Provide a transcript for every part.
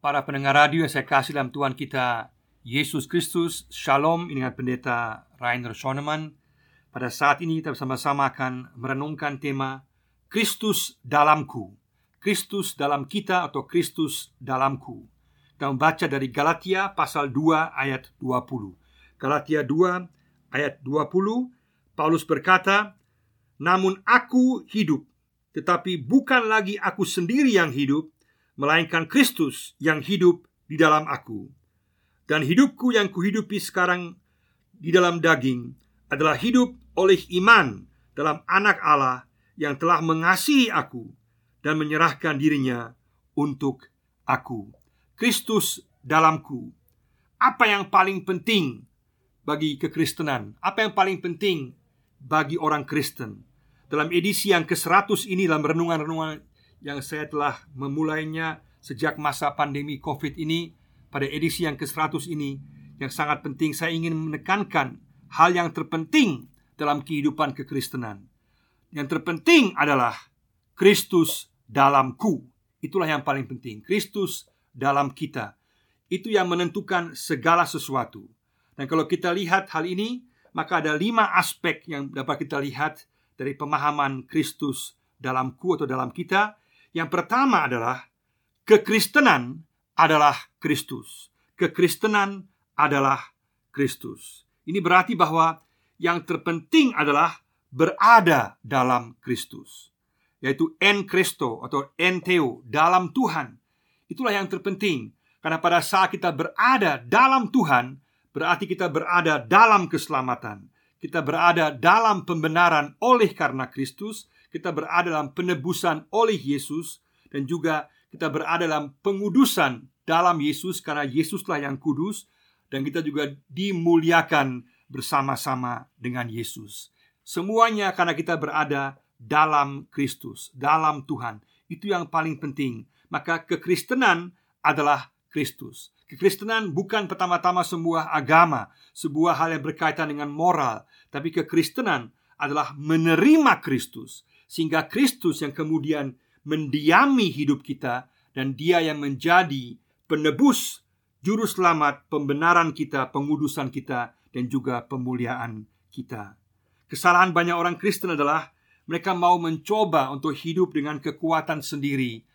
Para pendengar radio yang saya kasih dalam Tuhan kita Yesus Kristus. Shalom dengan pendeta Rainer Schoenemann. Pada saat ini kita bersama-sama akan merenungkan tema Kristus dalamku. Kristus dalam kita atau Kristus dalamku. Kita membaca dari Galatia pasal 2 ayat 20 Galatia 2 ayat 20 Paulus berkata Namun aku hidup Tetapi bukan lagi aku sendiri yang hidup melainkan Kristus yang hidup di dalam aku. Dan hidupku yang kuhidupi sekarang di dalam daging adalah hidup oleh iman dalam anak Allah yang telah mengasihi aku dan menyerahkan dirinya untuk aku. Kristus dalamku. Apa yang paling penting bagi kekristenan? Apa yang paling penting bagi orang Kristen? Dalam edisi yang ke-100 ini dalam renungan-renungan yang saya telah memulainya sejak masa pandemi COVID ini pada edisi yang ke-100 ini yang sangat penting saya ingin menekankan hal yang terpenting dalam kehidupan kekristenan. Yang terpenting adalah Kristus dalamku. Itulah yang paling penting. Kristus dalam kita. Itu yang menentukan segala sesuatu. Dan kalau kita lihat hal ini, maka ada lima aspek yang dapat kita lihat dari pemahaman Kristus dalamku atau dalam kita yang pertama adalah kekristenan adalah Kristus. Kekristenan adalah Kristus. Ini berarti bahwa yang terpenting adalah berada dalam Kristus, yaitu en Kristo atau en Theo dalam Tuhan. Itulah yang terpenting, karena pada saat kita berada dalam Tuhan, berarti kita berada dalam keselamatan. Kita berada dalam pembenaran oleh karena Kristus, kita berada dalam penebusan oleh Yesus dan juga kita berada dalam pengudusan dalam Yesus karena Yesuslah yang kudus dan kita juga dimuliakan bersama-sama dengan Yesus. Semuanya karena kita berada dalam Kristus, dalam Tuhan. Itu yang paling penting. Maka kekristenan adalah Kristus. Kekristenan bukan pertama-tama sebuah agama, sebuah hal yang berkaitan dengan moral, tapi kekristenan adalah menerima Kristus, sehingga Kristus yang kemudian mendiami hidup kita dan Dia yang menjadi penebus, juru selamat, pembenaran kita, pengudusan kita dan juga pemuliaan kita. Kesalahan banyak orang Kristen adalah mereka mau mencoba untuk hidup dengan kekuatan sendiri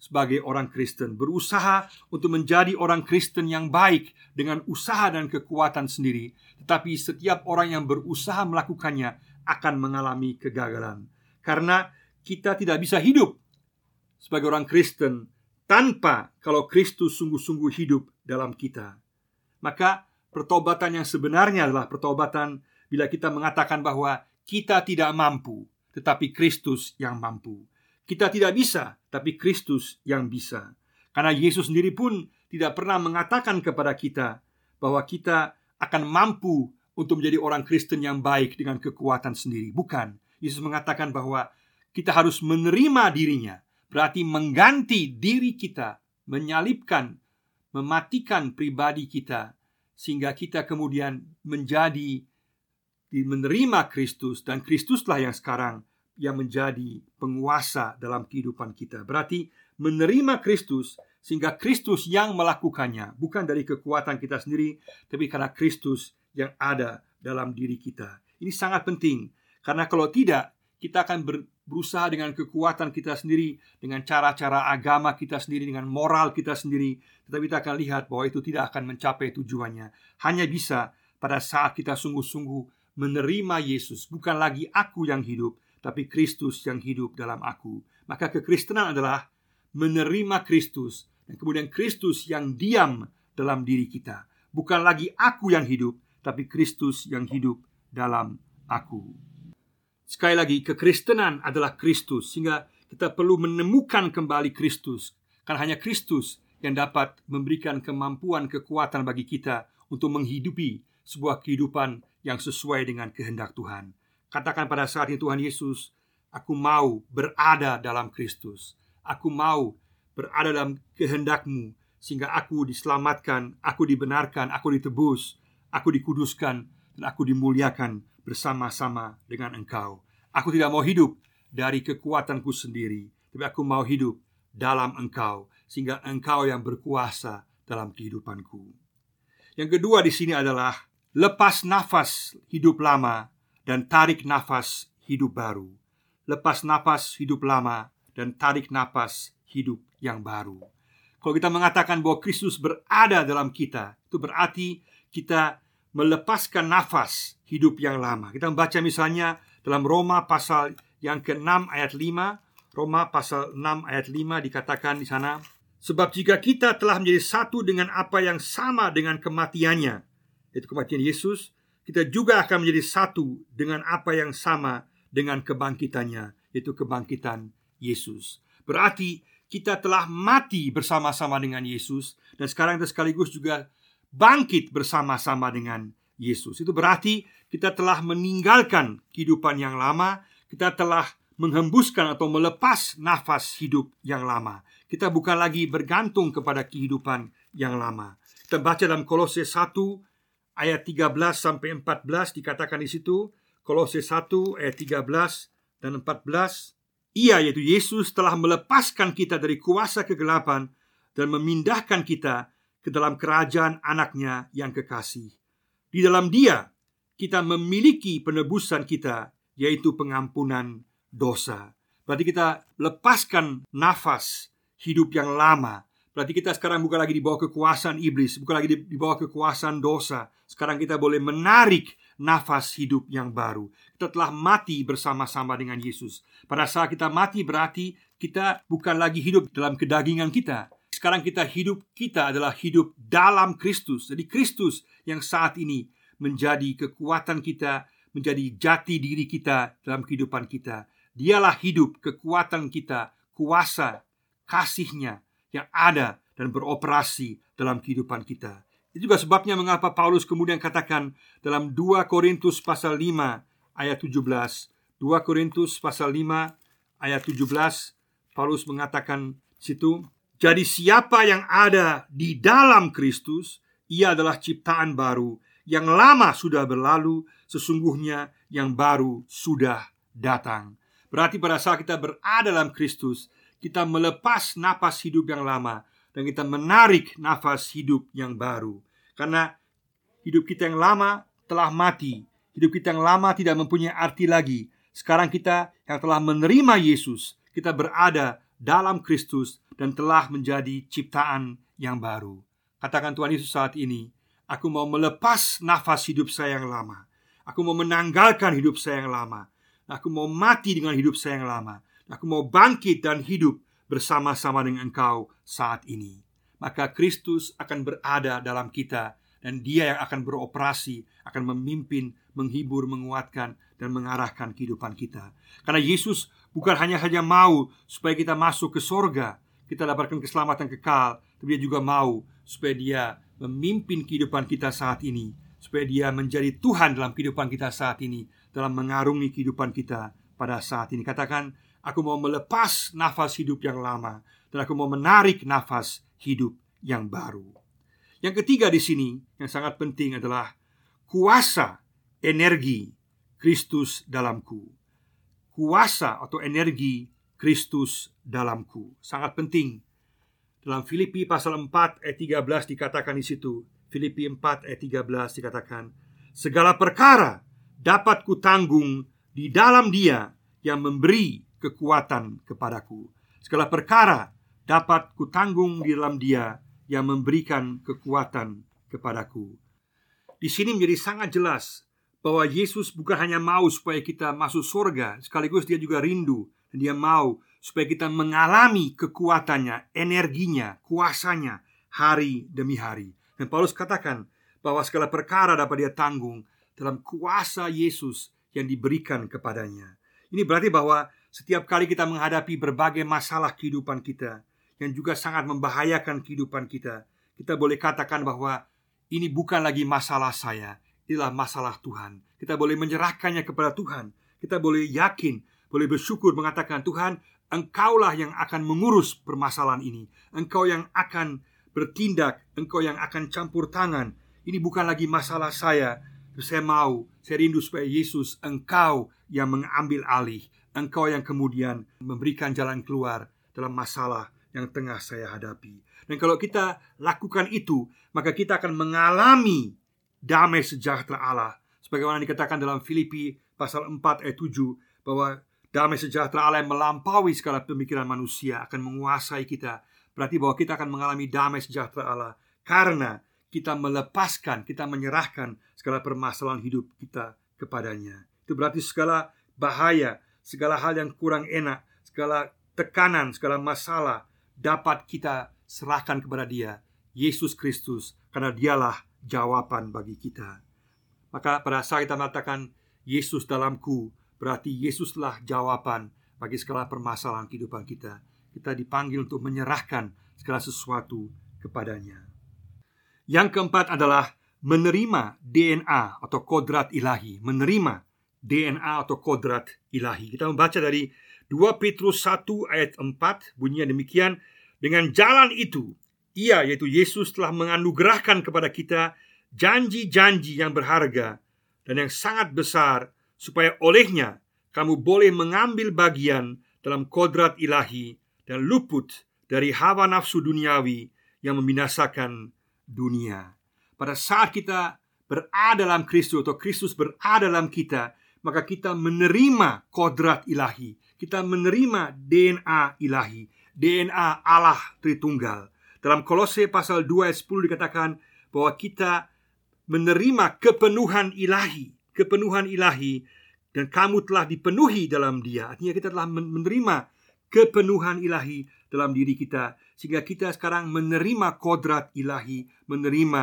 sebagai orang Kristen, berusaha untuk menjadi orang Kristen yang baik dengan usaha dan kekuatan sendiri, tetapi setiap orang yang berusaha melakukannya akan mengalami kegagalan. Karena kita tidak bisa hidup sebagai orang Kristen tanpa kalau Kristus sungguh-sungguh hidup dalam kita. Maka pertobatan yang sebenarnya adalah pertobatan bila kita mengatakan bahwa kita tidak mampu, tetapi Kristus yang mampu. Kita tidak bisa, tapi Kristus yang bisa. Karena Yesus sendiri pun tidak pernah mengatakan kepada kita bahwa kita akan mampu untuk menjadi orang Kristen yang baik dengan kekuatan sendiri. Bukan. Yesus mengatakan bahwa kita harus menerima dirinya, berarti mengganti diri kita, menyalipkan, mematikan pribadi kita, sehingga kita kemudian menjadi menerima Kristus dan Kristuslah yang sekarang yang menjadi penguasa dalam kehidupan kita. Berarti menerima Kristus sehingga Kristus yang melakukannya, bukan dari kekuatan kita sendiri, tapi karena Kristus yang ada dalam diri kita. Ini sangat penting karena kalau tidak, kita akan ber, berusaha dengan kekuatan kita sendiri, dengan cara-cara agama kita sendiri, dengan moral kita sendiri, tetapi kita akan lihat bahwa itu tidak akan mencapai tujuannya. Hanya bisa pada saat kita sungguh-sungguh menerima Yesus, bukan lagi aku yang hidup, tapi Kristus yang hidup dalam aku. Maka kekristenan adalah menerima Kristus dan kemudian Kristus yang diam dalam diri kita. Bukan lagi aku yang hidup, tapi Kristus yang hidup dalam aku. Sekali lagi, kekristenan adalah Kristus Sehingga kita perlu menemukan kembali Kristus. Karena hanya Kristus yang dapat memberikan kemampuan, kekuatan bagi kita Untuk menghidupi sebuah kehidupan yang sesuai dengan kehendak Tuhan. Katakan pada saat itu Tuhan Yesus Aku mau berada dalam Kristus. Aku mau berada dalam kehendakmu Sehingga aku diselamatkan, aku dibenarkan, aku ditebus Aku dikuduskan, dan aku dimuliakan bersama-sama dengan engkau. Aku tidak mau hidup dari kekuatanku sendiri, tapi aku mau hidup dalam engkau. sehingga Engkau yang berkuasa dalam kehidupanku. Yang kedua di sini adalah lepas nafas hidup lama dan tarik nafas hidup baru. Lepas nafas hidup lama dan tarik nafas hidup yang baru. Kalau kita mengatakan bahwa Kristus berada dalam kita, itu berarti kita melepaskan nafas hidup yang lama. Kita membaca misalnya dalam Roma pasal yang ke-6 ayat 5, Roma pasal 6 ayat 5 dikatakan di sana, sebab jika kita telah menjadi satu dengan apa yang sama dengan kematiannya, yaitu kematian Yesus, kita juga akan menjadi satu dengan apa yang sama dengan kebangkitannya, yaitu kebangkitan Yesus. Berarti kita telah mati bersama-sama dengan Yesus dan sekarang kita sekaligus juga bangkit bersama-sama dengan Yesus. Itu berarti kita telah meninggalkan kehidupan yang lama, kita telah menghembuskan atau melepas nafas hidup yang lama. Kita bukan lagi bergantung kepada kehidupan yang lama. Kita baca dalam Kolose 1 ayat 13 sampai 14 dikatakan di situ, Kolose 1 ayat 13 dan 14 ia yaitu Yesus telah melepaskan kita dari kuasa kegelapan dan memindahkan kita ke dalam kerajaan anaknya yang kekasih. Di dalam dia kita memiliki penebusan kita yaitu pengampunan dosa. Berarti kita lepaskan nafas hidup yang lama. Berarti kita sekarang bukan lagi di bawah kekuasaan iblis, bukan lagi di bawah kekuasaan dosa. Sekarang kita boleh menarik nafas hidup yang baru. Kita telah mati bersama-sama dengan Yesus. Pada saat kita mati berarti kita bukan lagi hidup dalam kedagingan kita. Sekarang kita hidup kita adalah hidup dalam Kristus. Jadi Kristus yang saat ini menjadi kekuatan kita, menjadi jati diri kita dalam kehidupan kita. Dialah hidup, kekuatan kita, kuasa, kasihnya yang ada dan beroperasi dalam kehidupan kita. Itu juga sebabnya mengapa Paulus kemudian katakan dalam 2 Korintus pasal 5 ayat 17. 2 Korintus pasal 5 ayat 17 Paulus mengatakan situ, jadi siapa yang ada di dalam Kristus, ia adalah ciptaan baru. Yang lama sudah berlalu, sesungguhnya yang baru sudah datang. Berarti pada saat kita berada dalam Kristus, kita melepas napas hidup yang lama dan kita menarik nafas hidup yang baru. Karena hidup kita yang lama telah mati. Hidup kita yang lama tidak mempunyai arti lagi. Sekarang kita yang telah menerima Yesus, kita berada dalam Kristus dan telah menjadi ciptaan yang baru. Katakan Tuhan Yesus saat ini, aku mau melepas nafas hidup saya yang lama. Aku mau menanggalkan hidup saya yang lama. Aku mau mati dengan hidup saya yang lama. Aku mau bangkit dan hidup bersama-sama dengan engkau saat ini. Maka Kristus akan berada dalam kita dan dia yang akan beroperasi, akan memimpin, menghibur, menguatkan dan mengarahkan kehidupan kita. Karena Yesus bukan hanya saja mau supaya kita masuk ke sorga, kita dapatkan keselamatan kekal, tapi dia juga mau supaya dia memimpin kehidupan kita saat ini, supaya dia menjadi Tuhan dalam kehidupan kita saat ini, dalam mengarungi kehidupan kita pada saat ini. Katakan, Aku mau melepas nafas hidup yang lama dan aku mau menarik nafas hidup yang baru. Yang ketiga di sini yang sangat penting adalah kuasa energi Kristus dalamku. Kuasa atau energi Kristus dalamku sangat penting. Dalam Filipi pasal 4 ayat 13 dikatakan di situ, Filipi 4 ayat 13 dikatakan, segala perkara dapat kutanggung di dalam Dia yang memberi kekuatan kepadaku. Segala perkara dapat kutanggung di dalam Dia yang memberikan kekuatan kepadaku. Di sini menjadi sangat jelas bahwa Yesus bukan hanya mau supaya kita masuk surga, sekaligus Dia juga rindu dan Dia mau supaya kita mengalami kekuatannya, energinya, kuasanya hari demi hari. Dan Paulus katakan bahwa segala perkara dapat dia tanggung dalam kuasa Yesus yang diberikan kepadanya. Ini berarti bahwa setiap kali kita menghadapi berbagai masalah kehidupan kita yang juga sangat membahayakan kehidupan kita, kita boleh katakan bahwa ini bukan lagi masalah saya, inilah masalah Tuhan. Kita boleh menyerahkannya kepada Tuhan. Kita boleh yakin, boleh bersyukur mengatakan, "Tuhan, Engkaulah yang akan mengurus permasalahan ini. Engkau yang akan bertindak, Engkau yang akan campur tangan. Ini bukan lagi masalah saya. Saya mau, saya rindu supaya Yesus, Engkau yang mengambil alih." Engkau yang kemudian memberikan jalan keluar dalam masalah yang tengah saya hadapi. Dan kalau kita lakukan itu, maka kita akan mengalami damai sejahtera Allah. Sebagaimana dikatakan dalam Filipi pasal 4 ayat 7 bahwa damai sejahtera Allah yang melampaui segala pemikiran manusia akan menguasai kita. Berarti bahwa kita akan mengalami damai sejahtera Allah karena kita melepaskan, kita menyerahkan segala permasalahan hidup kita kepadanya. Itu berarti segala bahaya, segala hal yang kurang enak, segala tekanan, segala masalah dapat kita serahkan kepada Dia, Yesus Kristus, karena Dialah jawaban bagi kita. Maka pada saat kita mengatakan Yesus dalamku, berarti Yesuslah jawaban bagi segala permasalahan kehidupan kita. Kita dipanggil untuk menyerahkan segala sesuatu kepadanya. Yang keempat adalah menerima DNA atau kodrat ilahi, menerima DNA atau kodrat ilahi. Kita membaca dari 2 Petrus 1 ayat 4 bunyinya demikian Dengan jalan itu ia yaitu Yesus telah menganugerahkan kepada kita janji-janji yang berharga dan yang sangat besar supaya olehnya kamu boleh mengambil bagian dalam kodrat ilahi dan luput dari hawa nafsu duniawi yang membinasakan dunia. Pada saat kita berada dalam Kristus atau Kristus berada dalam kita, maka kita menerima kodrat ilahi kita menerima DNA ilahi, DNA Allah Tritunggal. Dalam Kolose pasal 2 ayat 10 dikatakan bahwa kita menerima kepenuhan ilahi, kepenuhan ilahi dan kamu telah dipenuhi dalam Dia. Artinya kita telah menerima kepenuhan ilahi dalam diri kita sehingga kita sekarang menerima kodrat ilahi, menerima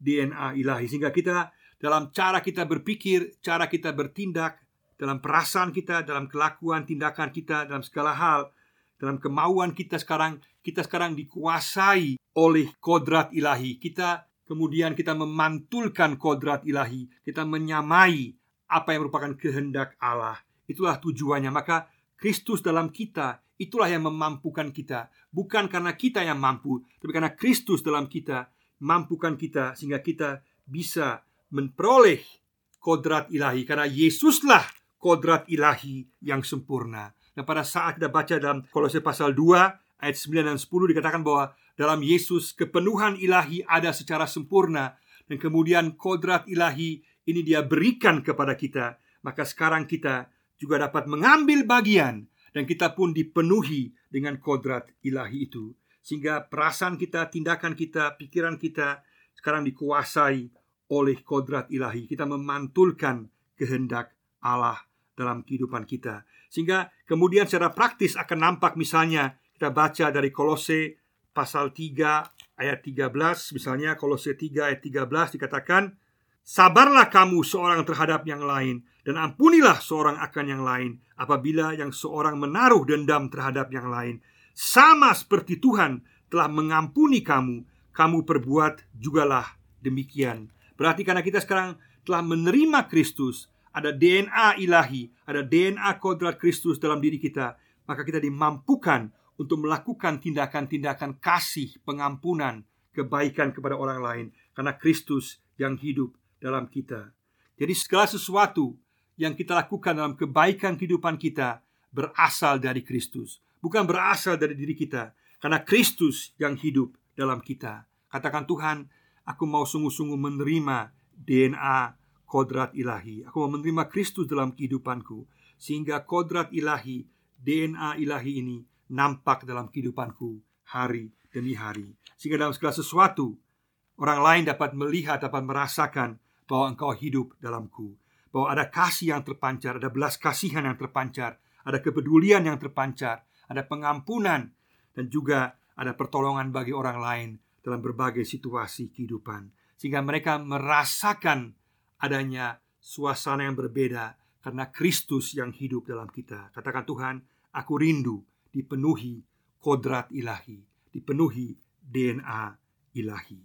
DNA ilahi sehingga kita dalam cara kita berpikir, cara kita bertindak, dalam perasaan kita, dalam kelakuan, tindakan kita, dalam segala hal, dalam kemauan kita sekarang, kita sekarang dikuasai oleh kodrat ilahi. Kita kemudian kita memantulkan kodrat ilahi, kita menyamai apa yang merupakan kehendak Allah. Itulah tujuannya. Maka Kristus dalam kita itulah yang memampukan kita, bukan karena kita yang mampu, tapi karena Kristus dalam kita mampukan kita sehingga kita bisa memperoleh kodrat ilahi karena Yesuslah kodrat ilahi yang sempurna. Dan pada saat kita baca dalam Kolose pasal 2 ayat 9 dan 10 dikatakan bahwa dalam Yesus kepenuhan ilahi ada secara sempurna dan kemudian kodrat ilahi ini dia berikan kepada kita. Maka sekarang kita juga dapat mengambil bagian dan kita pun dipenuhi dengan kodrat ilahi itu. Sehingga perasaan kita, tindakan kita, pikiran kita sekarang dikuasai oleh kodrat ilahi. Kita memantulkan kehendak Allah dalam kehidupan kita. Sehingga kemudian secara praktis akan nampak misalnya kita baca dari Kolose pasal 3 ayat 13 misalnya Kolose 3 ayat 13 dikatakan Sabarlah kamu seorang terhadap yang lain dan ampunilah seorang akan yang lain apabila yang seorang menaruh dendam terhadap yang lain. Sama seperti Tuhan telah mengampuni kamu kamu perbuat jugalah demikian. Berarti karena kita sekarang telah menerima Kristus ada DNA ilahi, ada DNA kodrat Kristus dalam diri kita, maka kita dimampukan untuk melakukan tindakan-tindakan kasih, pengampunan, kebaikan kepada orang lain karena Kristus yang hidup dalam kita. Jadi segala sesuatu yang kita lakukan dalam kebaikan kehidupan kita berasal dari Kristus, bukan berasal dari diri kita, karena Kristus yang hidup dalam kita. Katakan Tuhan, aku mau sungguh-sungguh menerima DNA kodrat ilahi. Aku mau menerima Kristus dalam kehidupanku sehingga kodrat ilahi, DNA ilahi ini nampak dalam kehidupanku hari demi hari. Sehingga dalam segala sesuatu orang lain dapat melihat, dapat merasakan bahwa engkau hidup dalamku. Bahwa ada kasih yang terpancar, ada belas kasihan yang terpancar, ada kepedulian yang terpancar, ada pengampunan dan juga ada pertolongan bagi orang lain dalam berbagai situasi kehidupan. Sehingga mereka merasakan adanya suasana yang berbeda karena Kristus yang hidup dalam kita. Katakan Tuhan, aku rindu dipenuhi kodrat ilahi, dipenuhi DNA ilahi.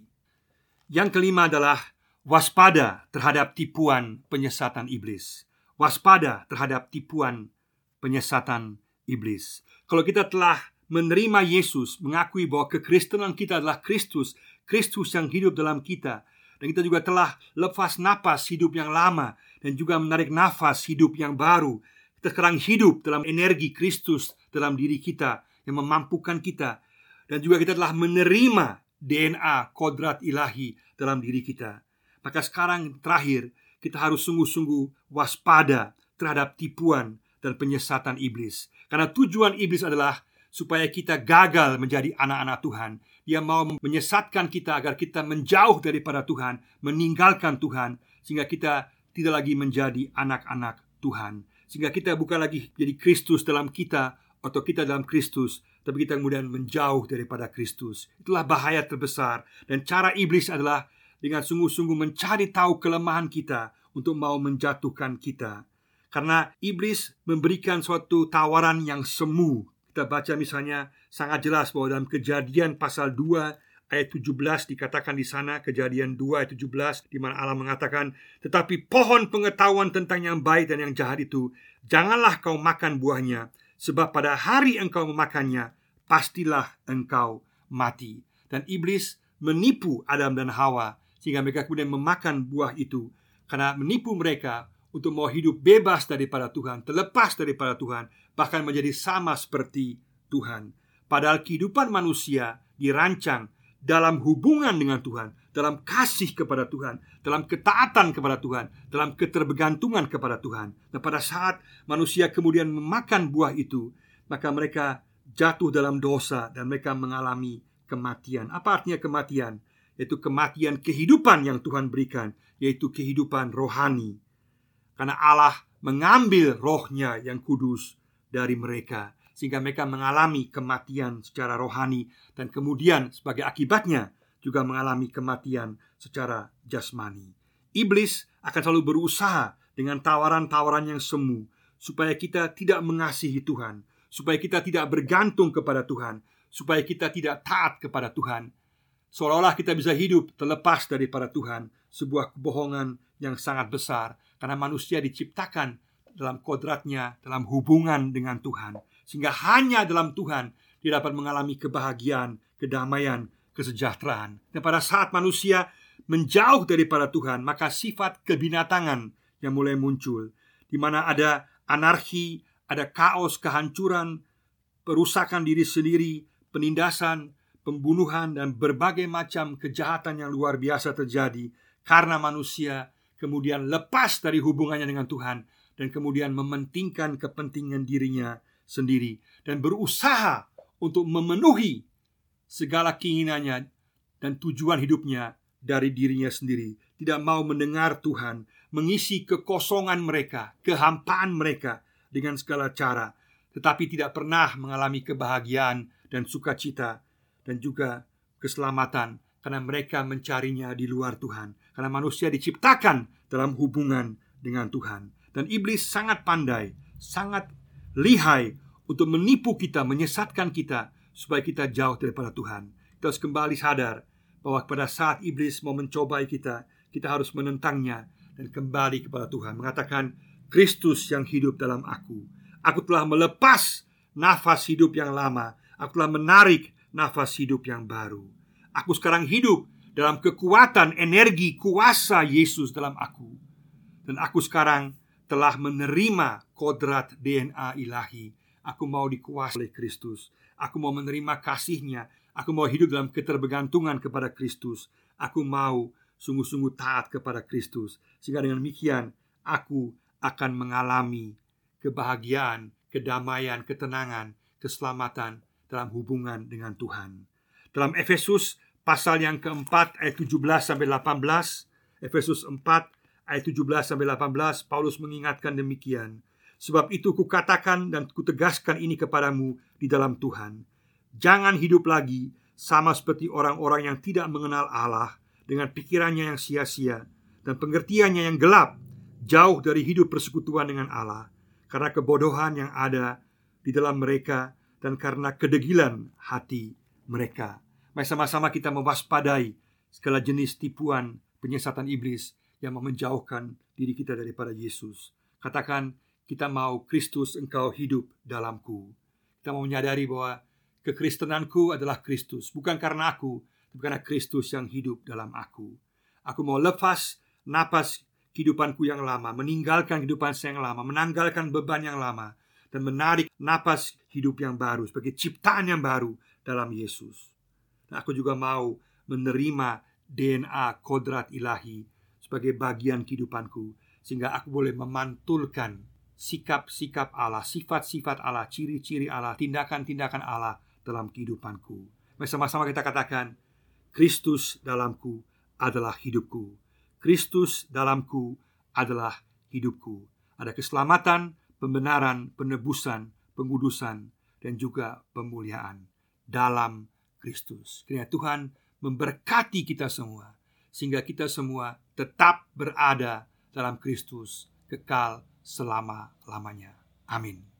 Yang kelima adalah waspada terhadap tipuan penyesatan iblis. Waspada terhadap tipuan penyesatan iblis. Kalau kita telah menerima Yesus, mengakui bahwa kekristenan kita adalah Kristus, Kristus yang hidup dalam kita, dan kita juga telah lepas napas hidup yang lama Dan juga menarik nafas hidup yang baru Kita sekarang hidup dalam energi Kristus dalam diri kita Yang memampukan kita dan juga kita telah menerima DNA kodrat ilahi dalam diri kita. Maka sekarang terakhir kita harus sungguh-sungguh waspada terhadap tipuan dan penyesatan iblis. Karena tujuan iblis adalah supaya kita gagal menjadi anak-anak Tuhan. Dia mau menyesatkan kita agar kita menjauh daripada Tuhan, meninggalkan Tuhan, sehingga kita tidak lagi menjadi anak-anak Tuhan. Sehingga kita bukan lagi jadi Kristus dalam kita atau kita dalam Kristus, tapi kita kemudian menjauh daripada Kristus. Itulah bahaya terbesar dan cara iblis adalah dengan sungguh-sungguh mencari tahu kelemahan kita untuk mau menjatuhkan kita. Karena iblis memberikan suatu tawaran yang semu kita baca misalnya sangat jelas bahwa dalam kejadian pasal 2 ayat 17 dikatakan di sana kejadian 2 ayat 17 di mana Allah mengatakan tetapi pohon pengetahuan tentang yang baik dan yang jahat itu janganlah kau makan buahnya sebab pada hari engkau memakannya pastilah engkau mati. Dan iblis menipu Adam dan Hawa sehingga mereka kemudian memakan buah itu. Karena menipu mereka untuk mau hidup bebas daripada Tuhan, terlepas daripada Tuhan, bahkan menjadi sama seperti Tuhan. Padahal kehidupan manusia dirancang dalam hubungan dengan Tuhan, dalam kasih kepada Tuhan, dalam ketaatan kepada Tuhan, dalam ketergantungan kepada Tuhan. Dan pada saat manusia kemudian memakan buah itu, maka mereka jatuh dalam dosa dan mereka mengalami kematian. Apa artinya kematian? Yaitu kematian kehidupan yang Tuhan berikan, yaitu kehidupan rohani. Karena Allah mengambil rohnya yang kudus dari mereka Sehingga mereka mengalami kematian secara rohani Dan kemudian sebagai akibatnya juga mengalami kematian secara jasmani. Iblis akan selalu berusaha dengan tawaran-tawaran yang semu Supaya kita tidak mengasihi Tuhan Supaya kita tidak bergantung kepada Tuhan Supaya kita tidak taat kepada Tuhan. Seolah-olah kita bisa hidup terlepas daripada Tuhan Sebuah kebohongan yang sangat besar. Karena manusia diciptakan dalam kodratnya dalam hubungan dengan Tuhan. Sehingga hanya dalam Tuhan dia dapat mengalami kebahagiaan, kedamaian, kesejahteraan. Dan pada saat manusia menjauh daripada Tuhan Maka sifat kebinatangan yang mulai muncul. Di mana ada anarki, ada kaos, kehancuran, perusakan diri sendiri, penindasan, pembunuhan, dan berbagai macam kejahatan yang luar biasa terjadi karena manusia kemudian lepas dari hubungannya dengan Tuhan dan kemudian mementingkan kepentingan dirinya sendiri dan berusaha untuk memenuhi segala keinginannya dan tujuan hidupnya dari dirinya sendiri, tidak mau mendengar Tuhan, mengisi kekosongan mereka, kehampaan mereka dengan segala cara, tetapi tidak pernah mengalami kebahagiaan dan sukacita dan juga keselamatan karena mereka mencarinya di luar Tuhan. Karena manusia diciptakan dalam hubungan dengan Tuhan. Dan iblis sangat pandai, sangat lihai untuk menipu kita, menyesatkan kita supaya kita jauh daripada Tuhan. Kita harus kembali sadar bahwa pada saat iblis mau mencobai kita, kita harus menentangnya dan kembali kepada Tuhan. Mengatakan, Kristus yang hidup dalam aku. Aku telah melepas nafas hidup yang lama. Aku telah menarik nafas hidup yang baru. Aku sekarang hidup dalam kekuatan energi kuasa Yesus dalam aku. Dan aku sekarang telah menerima kodrat DNA ilahi. Aku mau dikuasai oleh Kristus. Aku mau menerima kasihnya. Aku mau hidup dalam ketergantungan kepada Kristus. Aku mau sungguh-sungguh taat kepada Kristus. Sehingga dengan demikian Aku akan mengalami kebahagiaan, kedamaian, ketenangan, keselamatan dalam hubungan dengan Tuhan. Dalam Efesus pasal yang keempat ayat 17 sampai 18 Efesus 4 ayat 17 sampai 18 Paulus mengingatkan demikian. Sebab itu kukatakan dan kutegaskan ini kepadamu di dalam Tuhan. Jangan hidup lagi sama seperti orang-orang yang tidak mengenal Allah Dengan pikirannya yang sia-sia Dan pengertiannya yang gelap Jauh dari hidup persekutuan dengan Allah Karena kebodohan yang ada di dalam mereka Dan karena kedegilan hati mereka Mari sama-sama kita mewaspadai segala jenis tipuan penyesatan iblis yang menjauhkan diri kita daripada Yesus. Katakan, kita mau Kristus engkau hidup dalamku. Kita mau menyadari bahwa kekristenanku adalah Kristus, bukan karena aku, tapi karena Kristus yang hidup dalam aku. Aku mau lepas napas kehidupanku yang lama, meninggalkan kehidupan saya yang lama, menanggalkan beban yang lama, dan menarik napas hidup yang baru sebagai ciptaan yang baru dalam Yesus. Nah, aku juga mau menerima DNA kodrat ilahi sebagai bagian kehidupanku sehingga aku boleh memantulkan sikap-sikap Allah, sifat-sifat Allah, ciri-ciri Allah, tindakan-tindakan Allah dalam kehidupanku. Mari sama-sama kita katakan, Kristus dalamku adalah hidupku. Kristus dalamku adalah hidupku. Ada keselamatan, pembenaran, penebusan, pengudusan, dan juga pemuliaan dalam Kristus. Kiranya Tuhan memberkati kita semua sehingga kita semua tetap berada dalam Kristus kekal selama-lamanya. Amin.